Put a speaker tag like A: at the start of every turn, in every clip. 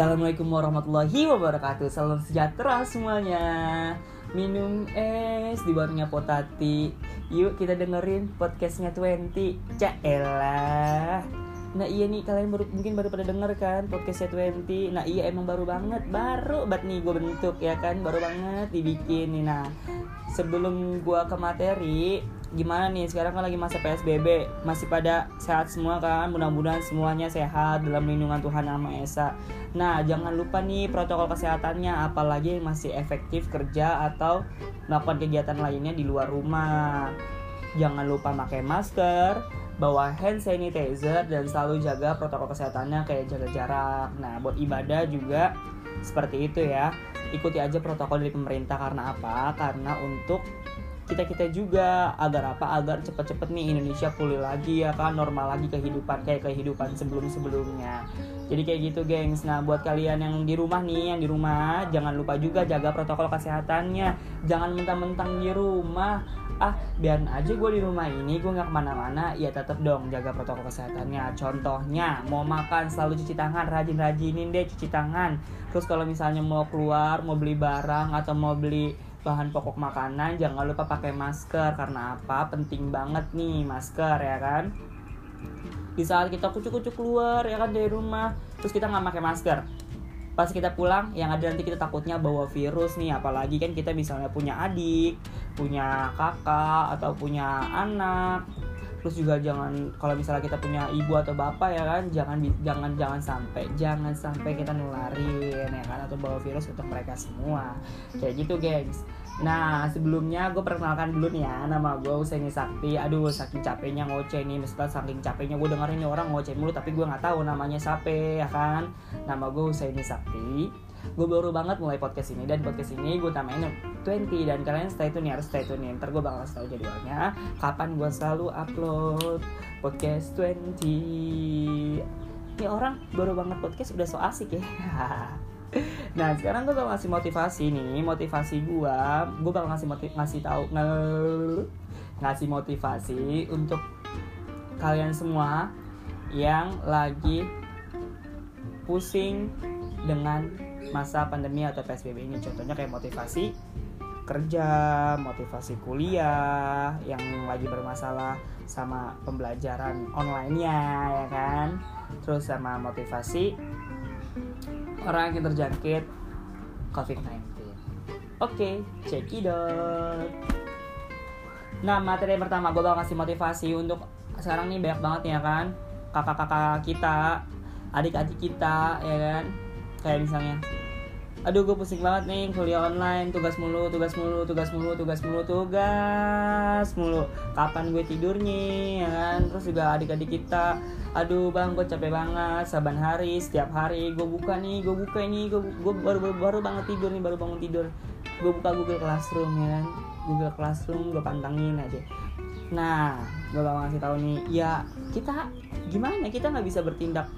A: Assalamualaikum warahmatullahi wabarakatuh. Salam sejahtera semuanya. Minum es di warungnya Potati Yuk kita dengerin podcastnya 20 Caelah Nah iya nih kalian baru mungkin baru pada denger kan podcastnya 20 Nah iya emang baru banget. Baru banget nih gue bentuk ya kan? Baru banget dibikin nih. Nah sebelum gue ke materi gimana nih? Sekarang kan lagi masa PSBB masih pada sehat semua kan? Mudah-mudahan semuanya sehat dalam lindungan Tuhan Yang Maha Esa. Nah jangan lupa nih protokol kesehatannya apalagi yang masih efektif kerja atau melakukan kegiatan lainnya di luar rumah. Jangan lupa pakai masker bawa hand sanitizer dan selalu jaga protokol kesehatannya kayak jaga jarak. Nah buat ibadah juga seperti itu ya. Ikuti aja protokol dari pemerintah karena apa? Karena untuk kita kita juga agar apa? Agar cepet-cepet nih Indonesia pulih lagi ya kan? Normal lagi kehidupan kayak kehidupan sebelum sebelumnya jadi kayak gitu gengs. Nah buat kalian yang di rumah nih yang di rumah jangan lupa juga jaga protokol kesehatannya. Jangan mentang-mentang di rumah. Ah biarin aja gue di rumah ini gue nggak ke mana-mana. Ya tetap dong jaga protokol kesehatannya. Contohnya mau makan selalu cuci tangan rajin-rajinin deh cuci tangan. Terus kalau misalnya mau keluar mau beli barang atau mau beli bahan pokok makanan jangan lupa pakai masker karena apa? Penting banget nih masker ya kan? Di saat kita kucuk-kucuk keluar ya kan dari rumah terus kita nggak pakai masker. Pas kita pulang yang ada nanti kita takutnya bawa virus nih apalagi kan kita misalnya punya adik punya kakak atau punya anak terus juga jangan kalau misalnya kita punya ibu atau bapak ya kan jangan jangan jangan sampai jangan sampai kita nularin ya kan atau bawa virus untuk mereka semua. Kayak gitu gengs Nah sebelumnya gue perkenalkan dulu nih ya Nama gue Usaini Sakti. Aduh saking capeknya ngoceh nih Maksudnya saking capeknya gue dengerin nih orang ngoceh mulu Tapi gue gak tahu namanya siapa ya kan? Nama gue Usaini Sakti. Gue baru banget mulai podcast ini Dan podcast ini gue tamain 20 Dan kalian stay tune ya harus stay tune nih Ntar gue bakal tahu jadwalnya Kapan gue selalu upload podcast 20 Ini orang baru banget podcast udah so asik ya nah sekarang gue bakal ngasih motivasi nih. Motivasi gue gue bakal ngasih motiv ngasih tahu ngasih motivasi untuk kalian semua yang lagi pusing dengan masa pandemi atau psbb ini. Contohnya kayak motivasi kerja motivasi kuliah yang lagi bermasalah sama pembelajaran online-nya ya kan? Terus sama motivasi orang yang terjangkit COVID-19. Oke, out. Nah, materi yang pertama gue bakal kasih motivasi untuk sekarang nih banyak banget ya kan kakak-kakak kita, adik-adik kita ya kan. Kayak misalnya aduh gue pusing banget nih kuliah online tugas mulu tugas mulu tugas mulu tugas mulu tugas mulu. Kapan gue tidurnya ya kan? Terus juga adik-adik kita aduh bang gue capek banget saban hari setiap hari gue buka nih gue buka ini gue, gue baru, baru baru banget tidur nih baru bangun tidur. Gue buka Google Classroom ya kan? Google Classroom gue pantangin aja. Nah gue bakal ngasih tahu nih ya kita gimana? Kita nggak bisa bertindak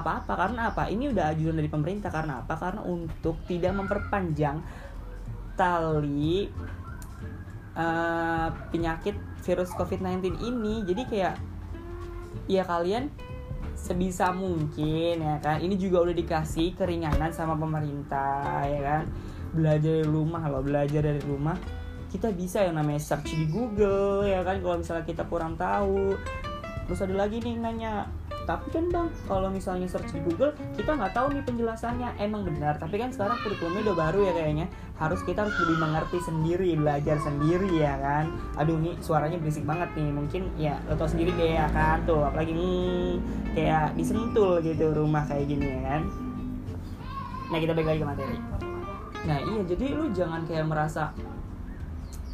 A: apa-apa. Karena apa? Ini udah ajuan dari pemerintah. Karena apa? Karena untuk tidak memperpanjang tali uh, penyakit virus COVID-19 ini. Jadi kayak ya kalian sebisa mungkin ya kan? Ini juga udah dikasih keringanan sama pemerintah ya kan? Belajar dari rumah loh belajar dari rumah. Kita bisa yang namanya search di Google ya kan? Kalau misalnya kita kurang tahu. Terus ada lagi nih nanya tapi kan bang kalau misalnya search di Google kita nggak tahu nih penjelasannya. Emang benar tapi kan sekarang kurikulumnya udah baru ya kayaknya. Harus kita harus lebih mengerti sendiri belajar sendiri ya kan? Aduh nih suaranya berisik banget nih. Mungkin ya lo tau sendiri kayak kan? Tuh apalagi hmm, kayak disentul gitu rumah kayak gini ya kan? Nah kita balik lagi ke materi. Nah iya jadi lu jangan kayak merasa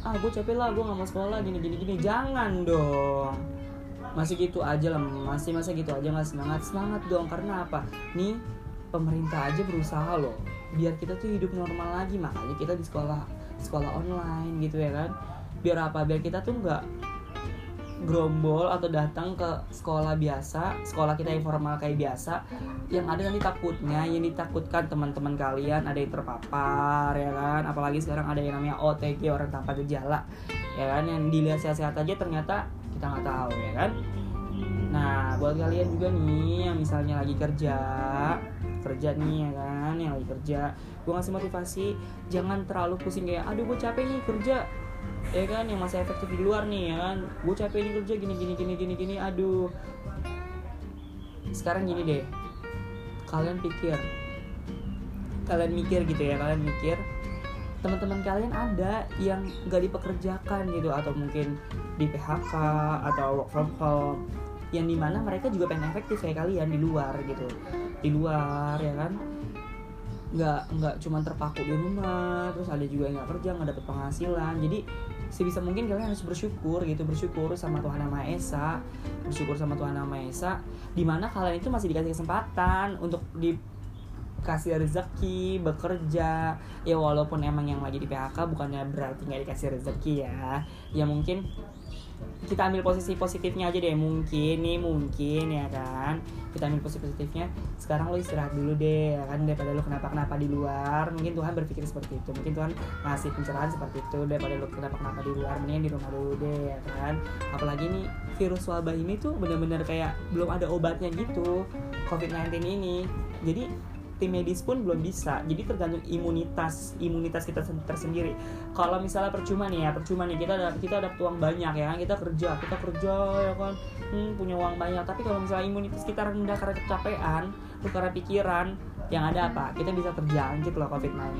A: ah gue capek lah gue nggak mau sekolah gini gini gini. Jangan dong masih gitu aja lah masih masa gitu aja nggak semangat. Semangat dong karena apa? Nih pemerintah aja berusaha loh biar kita tuh hidup normal lagi. Makanya kita di sekolah sekolah online gitu ya kan? Biar apa? Biar kita tuh nggak gerombol atau datang ke sekolah biasa, sekolah kita informal kayak biasa, yang ada nanti takutnya, yang ditakutkan teman-teman kalian ada yang terpapar ya kan, apalagi sekarang ada yang namanya OTG orang tanpa gejala, ya kan, yang dilihat sehat-sehat aja ternyata kita nggak tahu ya kan? Nah buat kalian juga nih yang misalnya lagi kerja kerja nih ya kan? Yang lagi kerja gue ngasih motivasi jangan terlalu pusing kayak aduh gue capek nih kerja ya kan? Yang masih efektif di luar nih ya kan? Gue capek nih kerja gini gini gini gini gini aduh. Sekarang gini deh kalian pikir kalian mikir gitu ya kalian mikir teman-teman kalian ada yang gak dipekerjakan gitu atau mungkin di PHK atau work from home yang di mana mereka juga pengen efektif kayak kalian di luar gitu. Di luar ya kan? Nggak nggak cuma terpaku di rumah terus ada juga yang nggak kerja nggak dapet penghasilan. Jadi sebisa mungkin kalian harus bersyukur gitu bersyukur sama Tuhan yang Esa bersyukur sama Tuhan yang Esa di mana kalian itu masih dikasih kesempatan untuk dikasih rezeki bekerja. Ya walaupun emang yang lagi di PHK bukannya berarti nggak dikasih rezeki ya. Ya mungkin kita ambil posisi positifnya aja deh. Mungkin nih mungkin ya kan. Kita ambil posisi positifnya. Sekarang lo istirahat dulu deh ya kan? Daripada lo kenapa kenapa di luar. Mungkin Tuhan berpikir seperti itu. Mungkin Tuhan ngasih pencerahan seperti itu. Daripada lo kenapa kenapa di luar mending di rumah dulu deh ya kan? Apalagi nih virus wabah ini tuh bener-bener kayak belum ada obatnya gitu. COVID-19 ini. Jadi tim medis pun belum bisa. Jadi tergantung imunitas imunitas kita tersendiri. Kalau misalnya percuma nih ya percuma nih kita ada kita ada uang banyak ya kan kita kerja kita kerja ya kan. Hmm, punya uang banyak. Tapi kalau misalnya imunitas kita rendah karena kecapean karena pikiran yang ada apa? Kita bisa terjangkit loh covid-19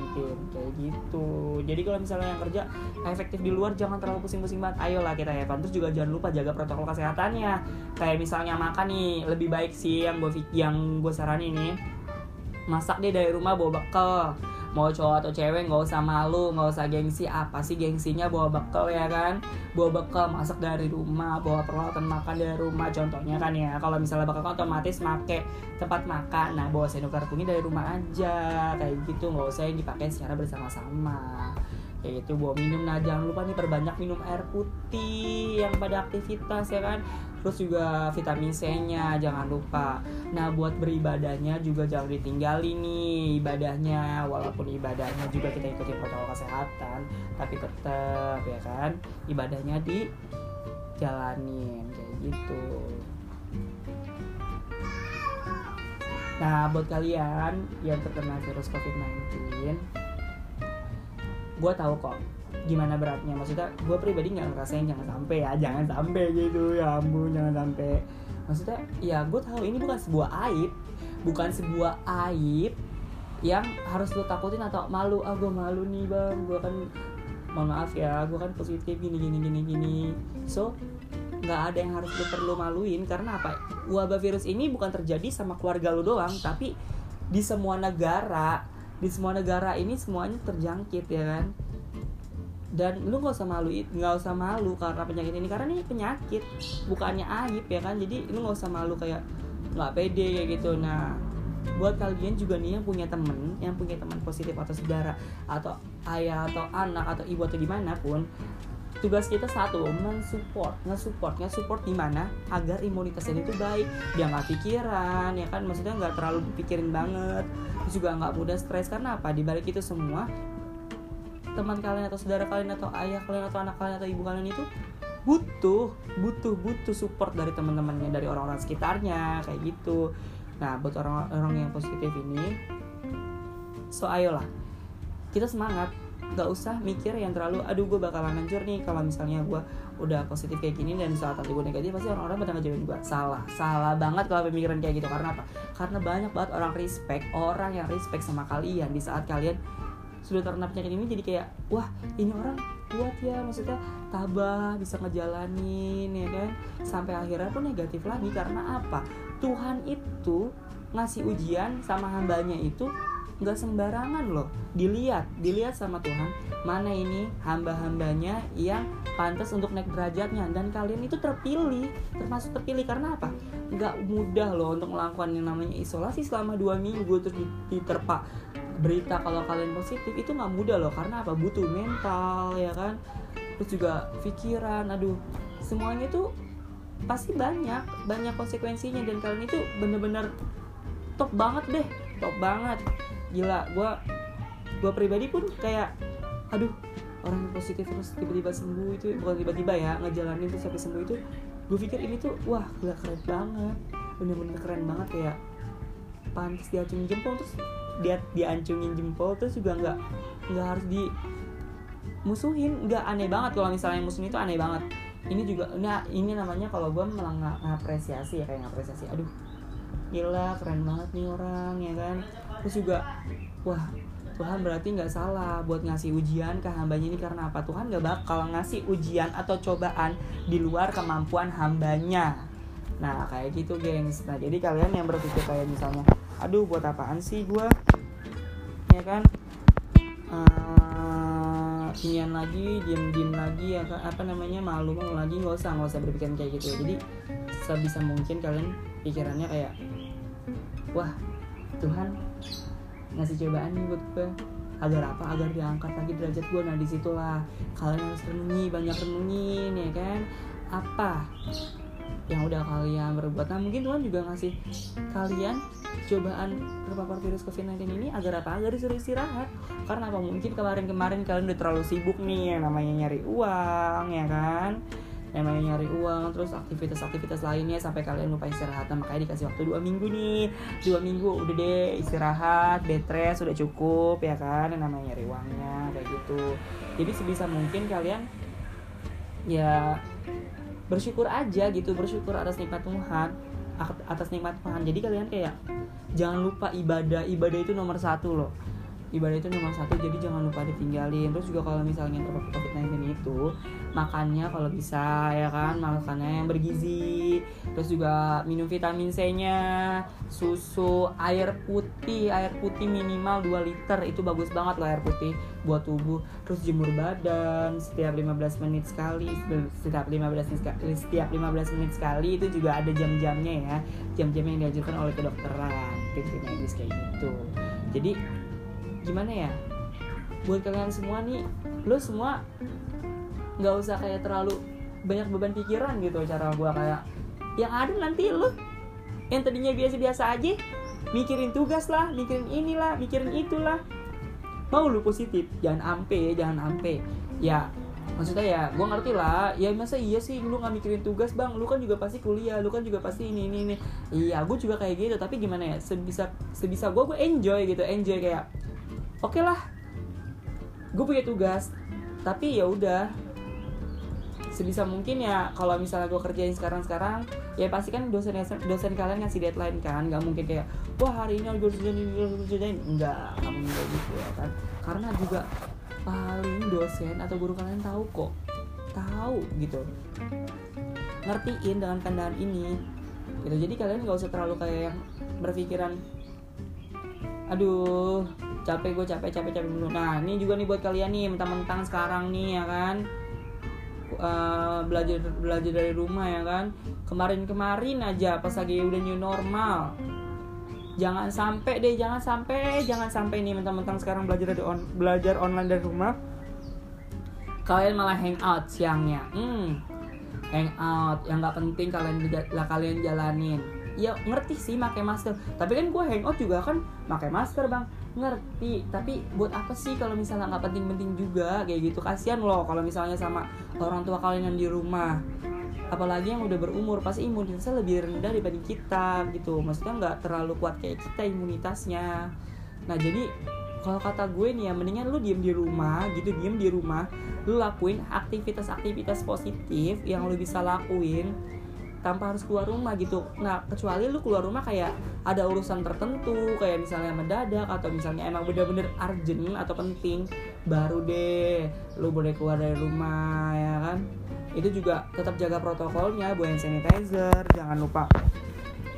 A: kayak gitu. Jadi kalau misalnya yang kerja efektif di luar jangan terlalu pusing-pusing banget. Ayolah kita ya terus juga jangan lupa jaga protokol kesehatannya. Kayak misalnya makan nih lebih baik sih yang gue yang gue saranin nih masak deh dari rumah bawa bekal. Mau cowok atau cewek nggak usah malu nggak usah gengsi. Apa sih gengsinya bawa bekal ya kan? Bawa bekal masak dari rumah bawa peralatan makan dari rumah. Contohnya kan ya kalau misalnya bakal otomatis make tempat makan. Nah bawa sendok garpunya dari rumah aja. Kayak gitu nggak usah yang dipakai secara bersama-sama kayak gitu bawa minum. Nah jangan lupa nih perbanyak minum air putih yang pada aktivitas ya kan? Terus juga vitamin C-nya jangan lupa. Nah buat beribadahnya juga jangan ditinggali nih ibadahnya. Walaupun ibadahnya juga kita ikuti protokol kesehatan tapi tetap ya kan? Ibadahnya di jalanin kayak gitu. Nah buat kalian yang terkena virus COVID-19 gue tahu kok gimana beratnya. Maksudnya gue pribadi nggak ngerasain jangan sampai ya jangan sampai gitu. Ya ampun jangan sampai. Maksudnya ya gue tahu ini bukan sebuah aib bukan sebuah aib yang harus lo takutin atau malu ah gue malu nih bang. Gue kan mohon maaf ya gue kan positif gini gini gini gini. So nggak ada yang harus lo perlu maluin karena apa? Wabah virus ini bukan terjadi sama keluarga lo doang tapi di semua negara di semua negara ini semuanya terjangkit ya kan? Dan lu nggak usah malu nggak usah malu karena penyakit ini. Karena ini penyakit bukannya aib ya kan? Jadi lu nggak usah malu kayak nggak pede kayak gitu. Nah buat kalian juga nih yang punya temen yang punya teman positif atau saudara atau ayah atau anak atau ibu atau di mana pun tugas kita satu mensupport. Nge-support. Nge-support di mana? Agar imunitasnya itu baik. Dia nggak pikiran ya kan? Maksudnya nggak terlalu dipikirin banget. Juga nggak mudah stres. Karena apa? Di balik itu semua teman kalian atau saudara kalian atau ayah kalian atau anak kalian atau ibu kalian itu butuh butuh butuh support dari teman-temannya dari orang-orang sekitarnya. Kayak gitu. Nah buat orang-orang yang positif ini so ayolah. Kita semangat gak usah mikir yang terlalu aduh gue bakalan hancur nih kalau misalnya gue udah positif kayak gini dan saat nanti gue negatif pasti orang-orang pada ngejauhin juga salah salah banget kalau pemikiran kayak gitu. Karena apa? Karena banyak banget orang respect orang yang respect sama kalian di saat kalian sudah terkena penyakit ini jadi kayak wah ini orang kuat ya maksudnya tabah bisa ngejalanin ya kan? Sampai akhirnya pun negatif lagi karena apa? Tuhan itu ngasih ujian sama hambanya itu nggak sembarangan loh. Dilihat dilihat sama Tuhan mana ini hamba-hambanya yang pantas untuk naik derajatnya. Dan kalian itu terpilih termasuk terpilih karena apa? Nggak mudah loh untuk melakukan yang namanya isolasi selama dua minggu terus diterpa berita kalau kalian positif. Itu nggak mudah loh karena apa? Butuh mental ya kan? Terus juga pikiran aduh. Semuanya itu pasti banyak banyak konsekuensinya. Dan kalian itu bener-bener top banget deh top banget gila gue gue pribadi pun kayak aduh orang yang positif terus tiba-tiba sembuh itu bukan tiba-tiba ya ngejalanin terus sampai sembuh itu gue pikir ini tuh wah gila keren banget bener-bener keren banget kayak pantas diacungin jempol terus dia diancungin jempol terus juga nggak nggak harus di musuhin nggak aneh banget kalau misalnya musuhin itu aneh banget. Ini juga nah ini namanya kalau gue malah ngapresiasi ya kayak ngapresiasi aduh gila keren banget nih orang ya kan terus juga wah Tuhan berarti nggak salah buat ngasih ujian ke hambanya ini karena apa? Tuhan nggak bakal ngasih ujian atau cobaan di luar kemampuan hambanya. Nah kayak gitu gengs. Nah jadi kalian yang berpikir kayak misalnya aduh buat apaan sih gue ya kan? Uh, lagi diem diem lagi ya kan? Apa namanya? Malu malu lagi nggak usah nggak usah berpikir kayak gitu ya. Jadi sebisa mungkin kalian pikirannya kayak wah Tuhan ngasih cobaan nih buat gue. Agar apa? Agar diangkat lagi derajat gue. Nah di situlah kalian harus renungi banyak renungin ya kan? Apa yang udah kalian berbuat? Nah mungkin Tuhan juga ngasih kalian cobaan terpapar virus COVID-19 ini agar apa? Agar disuruh istirahat. Karena apa? Mungkin kemarin-kemarin kalian udah terlalu sibuk nih yang namanya nyari uang ya kan namanya nyari uang terus aktivitas-aktivitas lainnya sampai kalian lupa istirahat. Nah, makanya dikasih waktu dua minggu nih. Dua minggu udah deh istirahat bed rest udah cukup ya kan? Yang namanya nyari uangnya kayak gitu. Jadi sebisa mungkin kalian ya bersyukur aja gitu bersyukur atas nikmat Tuhan atas nikmat Tuhan. Jadi kalian kayak jangan lupa ibadah. Ibadah itu nomor satu loh ibadah itu nomor satu jadi jangan lupa ditinggalin. Terus juga kalau misalnya terpapar covid-19 itu makannya kalau bisa ya kan? Makannya yang bergizi. Terus juga minum vitamin C nya susu air putih air putih minimal 2 liter. Itu bagus banget loh air putih buat tubuh. Terus jemur badan setiap 15 menit sekali setiap 15 menit sekali setiap 15 menit sekali itu juga ada jam-jamnya ya. Jam-jam yang diajukan oleh kedokteran medis kayak gitu. Jadi gimana ya? Buat kalian semua nih lo semua nggak usah kayak terlalu banyak beban pikiran gitu cara gue kayak yang ada nanti lo yang tadinya biasa-biasa aja mikirin tugas lah mikirin inilah mikirin itulah. Mau lu positif jangan ampe jangan ampe. Ya maksudnya ya gue ngerti lah. Ya masa iya sih lu nggak mikirin tugas bang? Lu kan juga pasti kuliah lu kan juga pasti ini ini ini. Iya gue juga kayak gitu. Tapi gimana ya sebisa sebisa gue gue enjoy gitu enjoy kayak oke okay lah. Gue punya tugas. Tapi ya udah. Sebisa mungkin ya kalau misalnya gue kerjain sekarang sekarang ya pasti kan dosen dosen kalian ngasih deadline kan. Nggak mungkin kayak wah hari ini harus kerjain harus kerjain enggak nggak mungkin gitu ya kan. Karena juga paling dosen atau guru kalian tahu kok. Tahu gitu. Ngertiin dengan keadaan ini. Gitu. Jadi kalian nggak usah terlalu kayak yang berpikiran aduh capek gue capek capek capek dulu. Nah ini juga nih buat kalian nih mentang-mentang sekarang nih ya kan? Uh, belajar belajar dari rumah ya kan? Kemarin-kemarin aja pas lagi udah new normal. Jangan sampai deh jangan sampai jangan sampai nih mentang-mentang sekarang belajar dari on, belajar online dari rumah. Kalian malah hangout siangnya. Hmm hangout. Yang nggak penting kalian lah kalian jalanin. Ya ngerti sih pakai masker. Tapi kan gue hangout juga kan pakai masker bang ngerti. Tapi buat apa sih kalau misalnya nggak penting-penting juga? Kayak gitu kasihan loh kalau misalnya sama orang tua kalian yang di rumah. Apalagi yang udah berumur pasti imunitasnya lebih rendah dibanding kita gitu. Maksudnya nggak terlalu kuat kayak kita imunitasnya. Nah jadi kalau kata gue nih ya mendingan lu diem di rumah gitu diem di rumah lu lakuin aktivitas-aktivitas positif yang lu bisa lakuin tanpa harus keluar rumah gitu. Nah kecuali lu keluar rumah kayak ada urusan tertentu kayak misalnya mendadak atau misalnya emang bener-bener urgent atau penting baru deh lu boleh keluar dari rumah ya kan? Itu juga tetap jaga protokolnya buat sanitizer jangan lupa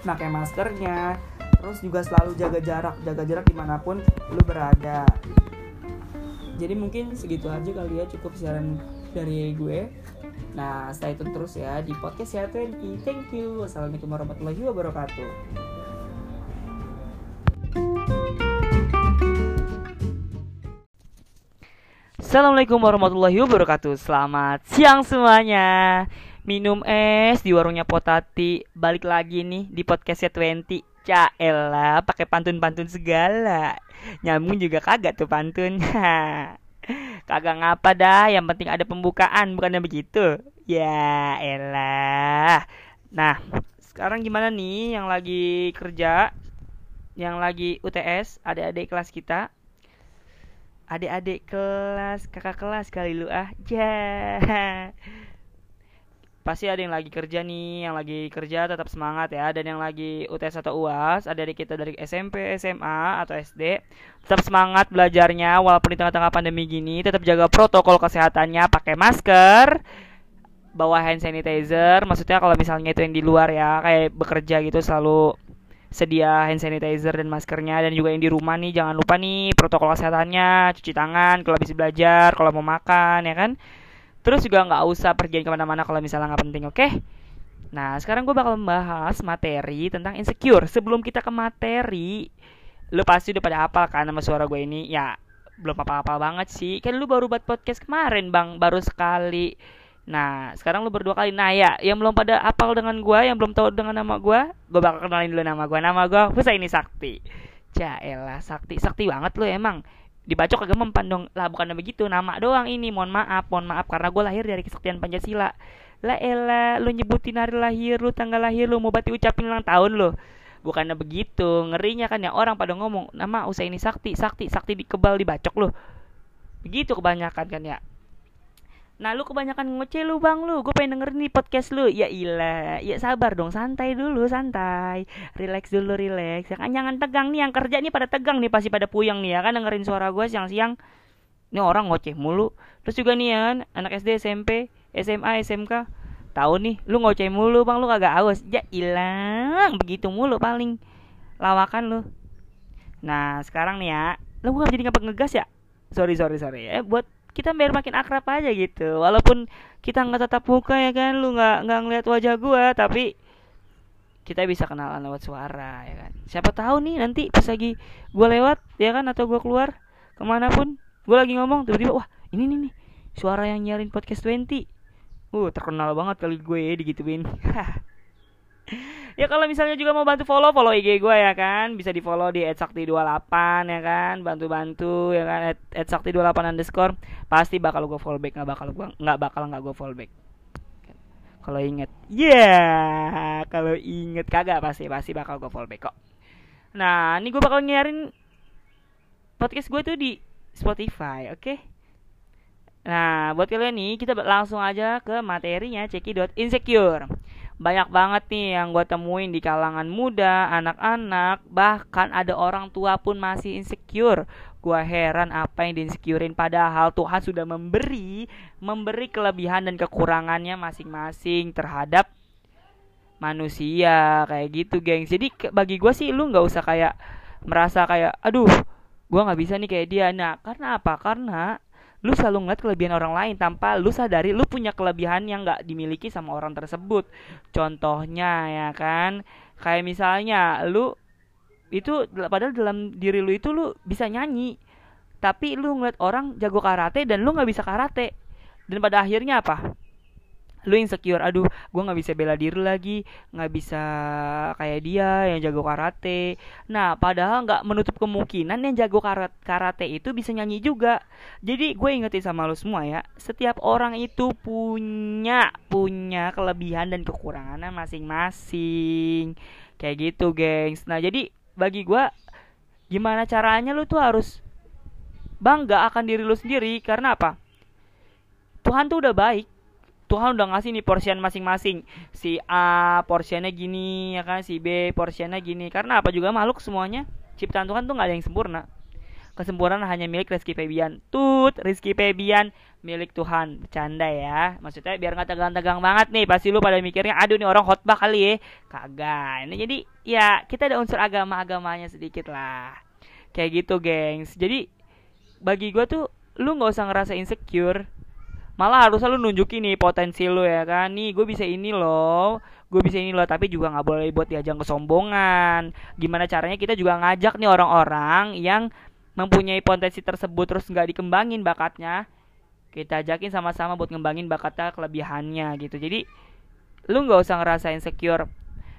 A: pakai maskernya. Terus juga selalu jaga jarak jaga jarak di mana pun lu berada. Jadi mungkin segitu aja kali ya cukup siaran dari gue Nah, stay tune terus ya di podcast ya 20. Thank you. Wassalamualaikum warahmatullahi wabarakatuh. Assalamualaikum warahmatullahi wabarakatuh Selamat siang semuanya Minum es di warungnya Potati Balik lagi nih di podcastnya 20 Caela pakai pantun-pantun segala Nyambung juga kagak tuh pantunnya Kagak ngapa dah, yang penting ada pembukaan, bukannya begitu? Ya elah. Nah, sekarang gimana nih yang lagi kerja? yang lagi UTS adik-adik kelas kita adik-adik kelas kakak kelas kali lu ah ja pasti ada yang lagi kerja nih yang lagi kerja tetap semangat ya. Dan yang lagi UTS atau UAS ada adik kita dari SMP SMA atau SD tetap semangat belajarnya. Walaupun di tengah-tengah pandemi gini tetap jaga protokol kesehatannya. Pakai masker bawa hand sanitizer. Maksudnya kalau misalnya itu yang di luar ya kayak bekerja gitu selalu sedia hand sanitizer dan maskernya. Dan juga yang di rumah nih jangan lupa nih protokol kesehatannya. Cuci tangan kalau habis belajar kalau mau makan ya kan Terus juga nggak usah pergi ke mana-mana kalau misalnya nggak penting, oke? Okay? Nah, sekarang gue bakal membahas materi tentang insecure. Sebelum kita ke materi, lu pasti udah pada hafal kan sama suara gue ini? Ya, belum apa-apa banget sih. Kan lu baru buat podcast kemarin, Bang. Baru sekali. Nah, sekarang lu berdua kali. Nah, ya, yang belum pada hafal dengan gue, yang belum tahu dengan nama gue, gue bakal kenalin dulu nama gue. Nama gue ini Sakti. Jaelah, Sakti. Sakti banget lu emang dibacok kagak mempan dong. Lah bukan begitu nama doang ini. Mohon maaf. Mohon maaf karena gue lahir dari kesaktian Pancasila. Lah elah lu nyebutin hari lahir lu tanggal lahir lu mau bati ucapin ulang tahun lu. Bukannya begitu. Ngerinya kan ya orang pada ngomong nama usai ini sakti sakti sakti dikebal dibacok lu. Begitu kebanyakan kan ya Nah lu kebanyakan ngoceh lu bang lu. Gue pengen denger nih podcast lu. Ya ilah. Ya sabar dong. Santai dulu santai. Relax dulu relax. Ya kan jangan tegang nih. Yang kerja nih pada tegang nih Pasti pada puyeng nih ya kan? Dengerin suara gue siang-siang. Ini orang ngoceh mulu. Terus juga nih ya kan Anak SD SMP SMA SMK Tahu nih Lu ngoceh mulu bang. Lu kagak awas Ya ilang Begitu mulu paling. Lawakan lu. Nah sekarang nih ya. Lu gak jadi ngapa ngegas ya? Sorry sorry sorry. Eh buat kita biar makin akrab aja gitu. Walaupun kita nggak tetap muka ya kan? Lu nggak nggak ngeliat wajah gua tapi kita bisa kenalan lewat suara ya kan? Siapa tahu nih nanti pas lagi gua lewat ya kan? Atau gua keluar ke mana pun gua lagi ngomong tiba-tiba wah ini nih nih suara yang nyarin podcast 20 uh terkenal banget kali gue ya digituin ya kalau misalnya juga mau bantu follow follow IG gue ya kan. Bisa di follow di @sakti28 ya kan. Bantu bantu ya kan @sakti28 underscore. Pasti bakal gue follow back nggak bakal gue nggak bakal nggak gue follow back. Kalau inget. Ya yeah! kalau inget. Kagak pasti pasti bakal gue follow back kok. Nah ini gue bakal nyiarin podcast gue tuh di Spotify oke? Okay? Nah, buat kalian nih, kita langsung aja ke materinya ceki.insecure banyak banget nih yang gue temuin di kalangan muda, anak-anak, bahkan ada orang tua pun masih insecure. Gue heran apa yang diinsecurein padahal Tuhan sudah memberi, memberi kelebihan dan kekurangannya masing-masing terhadap manusia kayak gitu, geng. Jadi bagi gue sih lu nggak usah kayak merasa kayak, aduh, gue nggak bisa nih kayak dia. Nah, karena apa? Karena lu selalu ngeliat kelebihan orang lain tanpa lu sadari lu punya kelebihan yang nggak dimiliki sama orang tersebut. Contohnya ya kan? Kayak misalnya lu itu padahal dalam diri lu itu lu bisa nyanyi tapi lu ngeliat orang jago karate dan lu nggak bisa karate. Dan pada akhirnya apa lu insecure aduh gue nggak bisa bela diri lagi nggak bisa kayak dia yang jago karate. Nah padahal nggak menutup kemungkinan yang jago karate itu bisa nyanyi juga. Jadi gue ingetin sama lu semua ya setiap orang itu punya punya kelebihan dan kekurangannya masing-masing. Kayak gitu gengs. Nah jadi bagi gue gimana caranya lu tuh harus bangga akan diri lu sendiri? Karena apa? Tuhan tuh udah baik Tuhan udah ngasih nih porsian masing-masing. Si A porsiannya gini ya kan? Si B porsiannya gini. Karena apa juga makhluk semuanya? Ciptaan Tuhan tuh nggak ada yang sempurna. Kesempurnaan hanya milik Rizky Febian. Tut Rizky Febian milik Tuhan. Bercanda ya. Maksudnya biar nggak tegang-tegang banget nih. Pasti lu pada mikirnya aduh nih orang khotbah kali ya. Kagak. Ini jadi ya kita ada unsur agama-agamanya sedikit lah. Kayak gitu gengs. Jadi bagi gue tuh lu nggak usah ngerasa insecure malah harus selalu nunjukin nih potensi lo ya kan. Nih gue bisa ini loh. Gue bisa ini loh tapi juga nggak boleh buat diajang kesombongan. Gimana caranya kita juga ngajak nih orang-orang yang mempunyai potensi tersebut terus nggak dikembangin bakatnya. Kita ajakin sama-sama buat ngembangin bakatnya kelebihannya gitu. Jadi lu nggak usah ngerasa insecure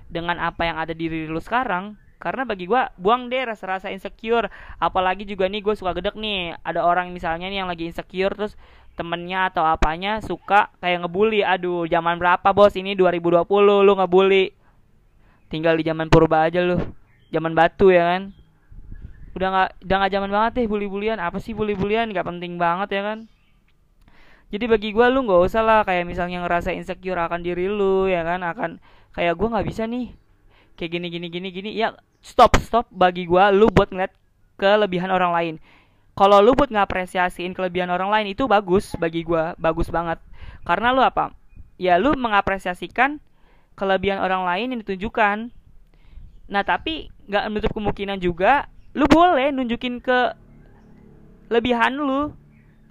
A: dengan apa yang ada di diri lu sekarang. Karena bagi gue buang deh rasa-rasa insecure. Apalagi juga nih gue suka gedek nih. Ada orang misalnya nih yang lagi insecure terus temennya atau apanya suka kayak ngebully aduh zaman berapa bos? Ini 2020 lu ngebully. Tinggal di zaman purba aja lu. Zaman batu ya kan? Udah nggak udah nggak zaman banget deh bully-bulian apa sih bully-bulian nggak penting banget ya kan? Jadi bagi gue lu nggak usah lah kayak misalnya ngerasa insecure akan diri lu ya kan? Akan kayak gue nggak bisa nih. Kayak gini gini gini gini. Ya stop stop bagi gue lu buat ngeliat kelebihan orang lain kalau lu buat ngapresiasiin kelebihan orang lain itu bagus bagi gue bagus banget. Karena lu apa? Ya lu mengapresiasikan kelebihan orang lain yang ditunjukkan. Nah tapi nggak menutup kemungkinan juga lu boleh nunjukin ke lebihan lu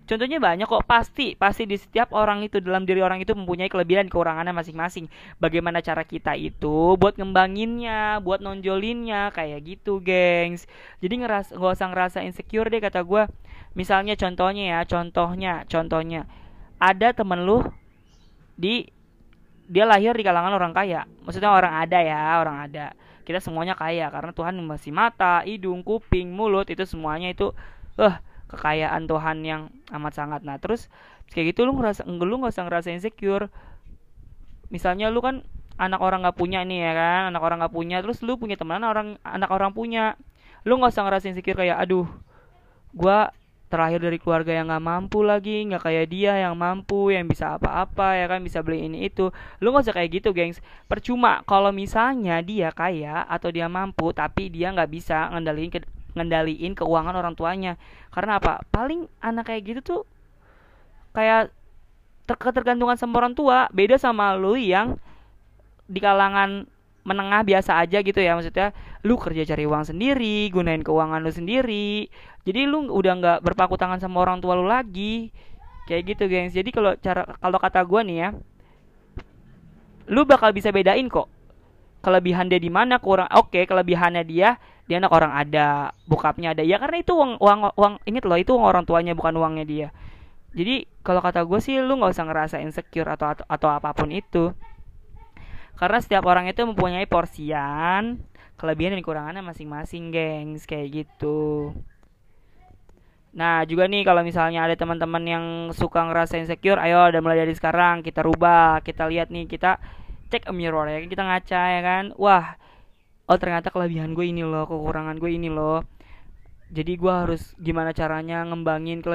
A: Contohnya banyak kok pasti pasti di setiap orang itu dalam diri orang itu mempunyai kelebihan kekurangannya masing-masing. Bagaimana cara kita itu buat ngembanginnya, buat nonjolinnya kayak gitu, gengs. Jadi ngeras gak usah ngerasa insecure deh kata gue. Misalnya contohnya ya, contohnya, contohnya ada temen lu di dia lahir di kalangan orang kaya. Maksudnya orang ada ya, orang ada. Kita semuanya kaya karena Tuhan masih mata, hidung, kuping, mulut itu semuanya itu eh uh, kekayaan Tuhan yang amat sangat. Nah terus kayak gitu lu ngerasa lu nggak usah ngerasa insecure. Misalnya lu kan anak orang nggak punya nih ya kan? Anak orang nggak punya terus lu punya teman orang anak orang punya. Lu nggak usah ngerasa insecure kayak aduh gua terakhir dari keluarga yang nggak mampu lagi nggak kayak dia yang mampu yang bisa apa-apa ya kan? Bisa beli ini itu. Lu nggak usah kayak gitu gengs. Percuma kalau misalnya dia kaya atau dia mampu tapi dia nggak bisa ngendaliin ngendaliin keuangan orang tuanya. Karena apa? Paling anak kayak gitu tuh kayak ter ketergantungan sama orang tua. Beda sama lu yang di kalangan menengah biasa aja gitu ya maksudnya lu kerja cari uang sendiri gunain keuangan lu sendiri. Jadi lu udah nggak berpaku tangan sama orang tua lu lagi. Kayak gitu gengs. Jadi kalau cara kalau kata gue nih ya lu bakal bisa bedain kok kelebihan dia di mana kurang oke okay, kelebihannya dia dia anak orang ada bokapnya ada. Ya karena itu uang uang uang inget loh itu uang orang tuanya bukan uangnya dia. Jadi kalau kata gue sih lu nggak usah ngerasa insecure atau, atau atau apa pun itu. Karena setiap orang itu mempunyai porsian kelebihan dan kekurangannya masing-masing gengs kayak gitu. Nah juga nih kalau misalnya ada teman-teman yang suka ngerasa insecure, ayo udah mulai dari sekarang kita rubah, kita lihat nih kita cek a mirror ya, kita ngaca ya kan, wah oh ternyata kelebihan gue ini loh kekurangan gue ini loh. Jadi gue harus gimana caranya ngembangin kelebihan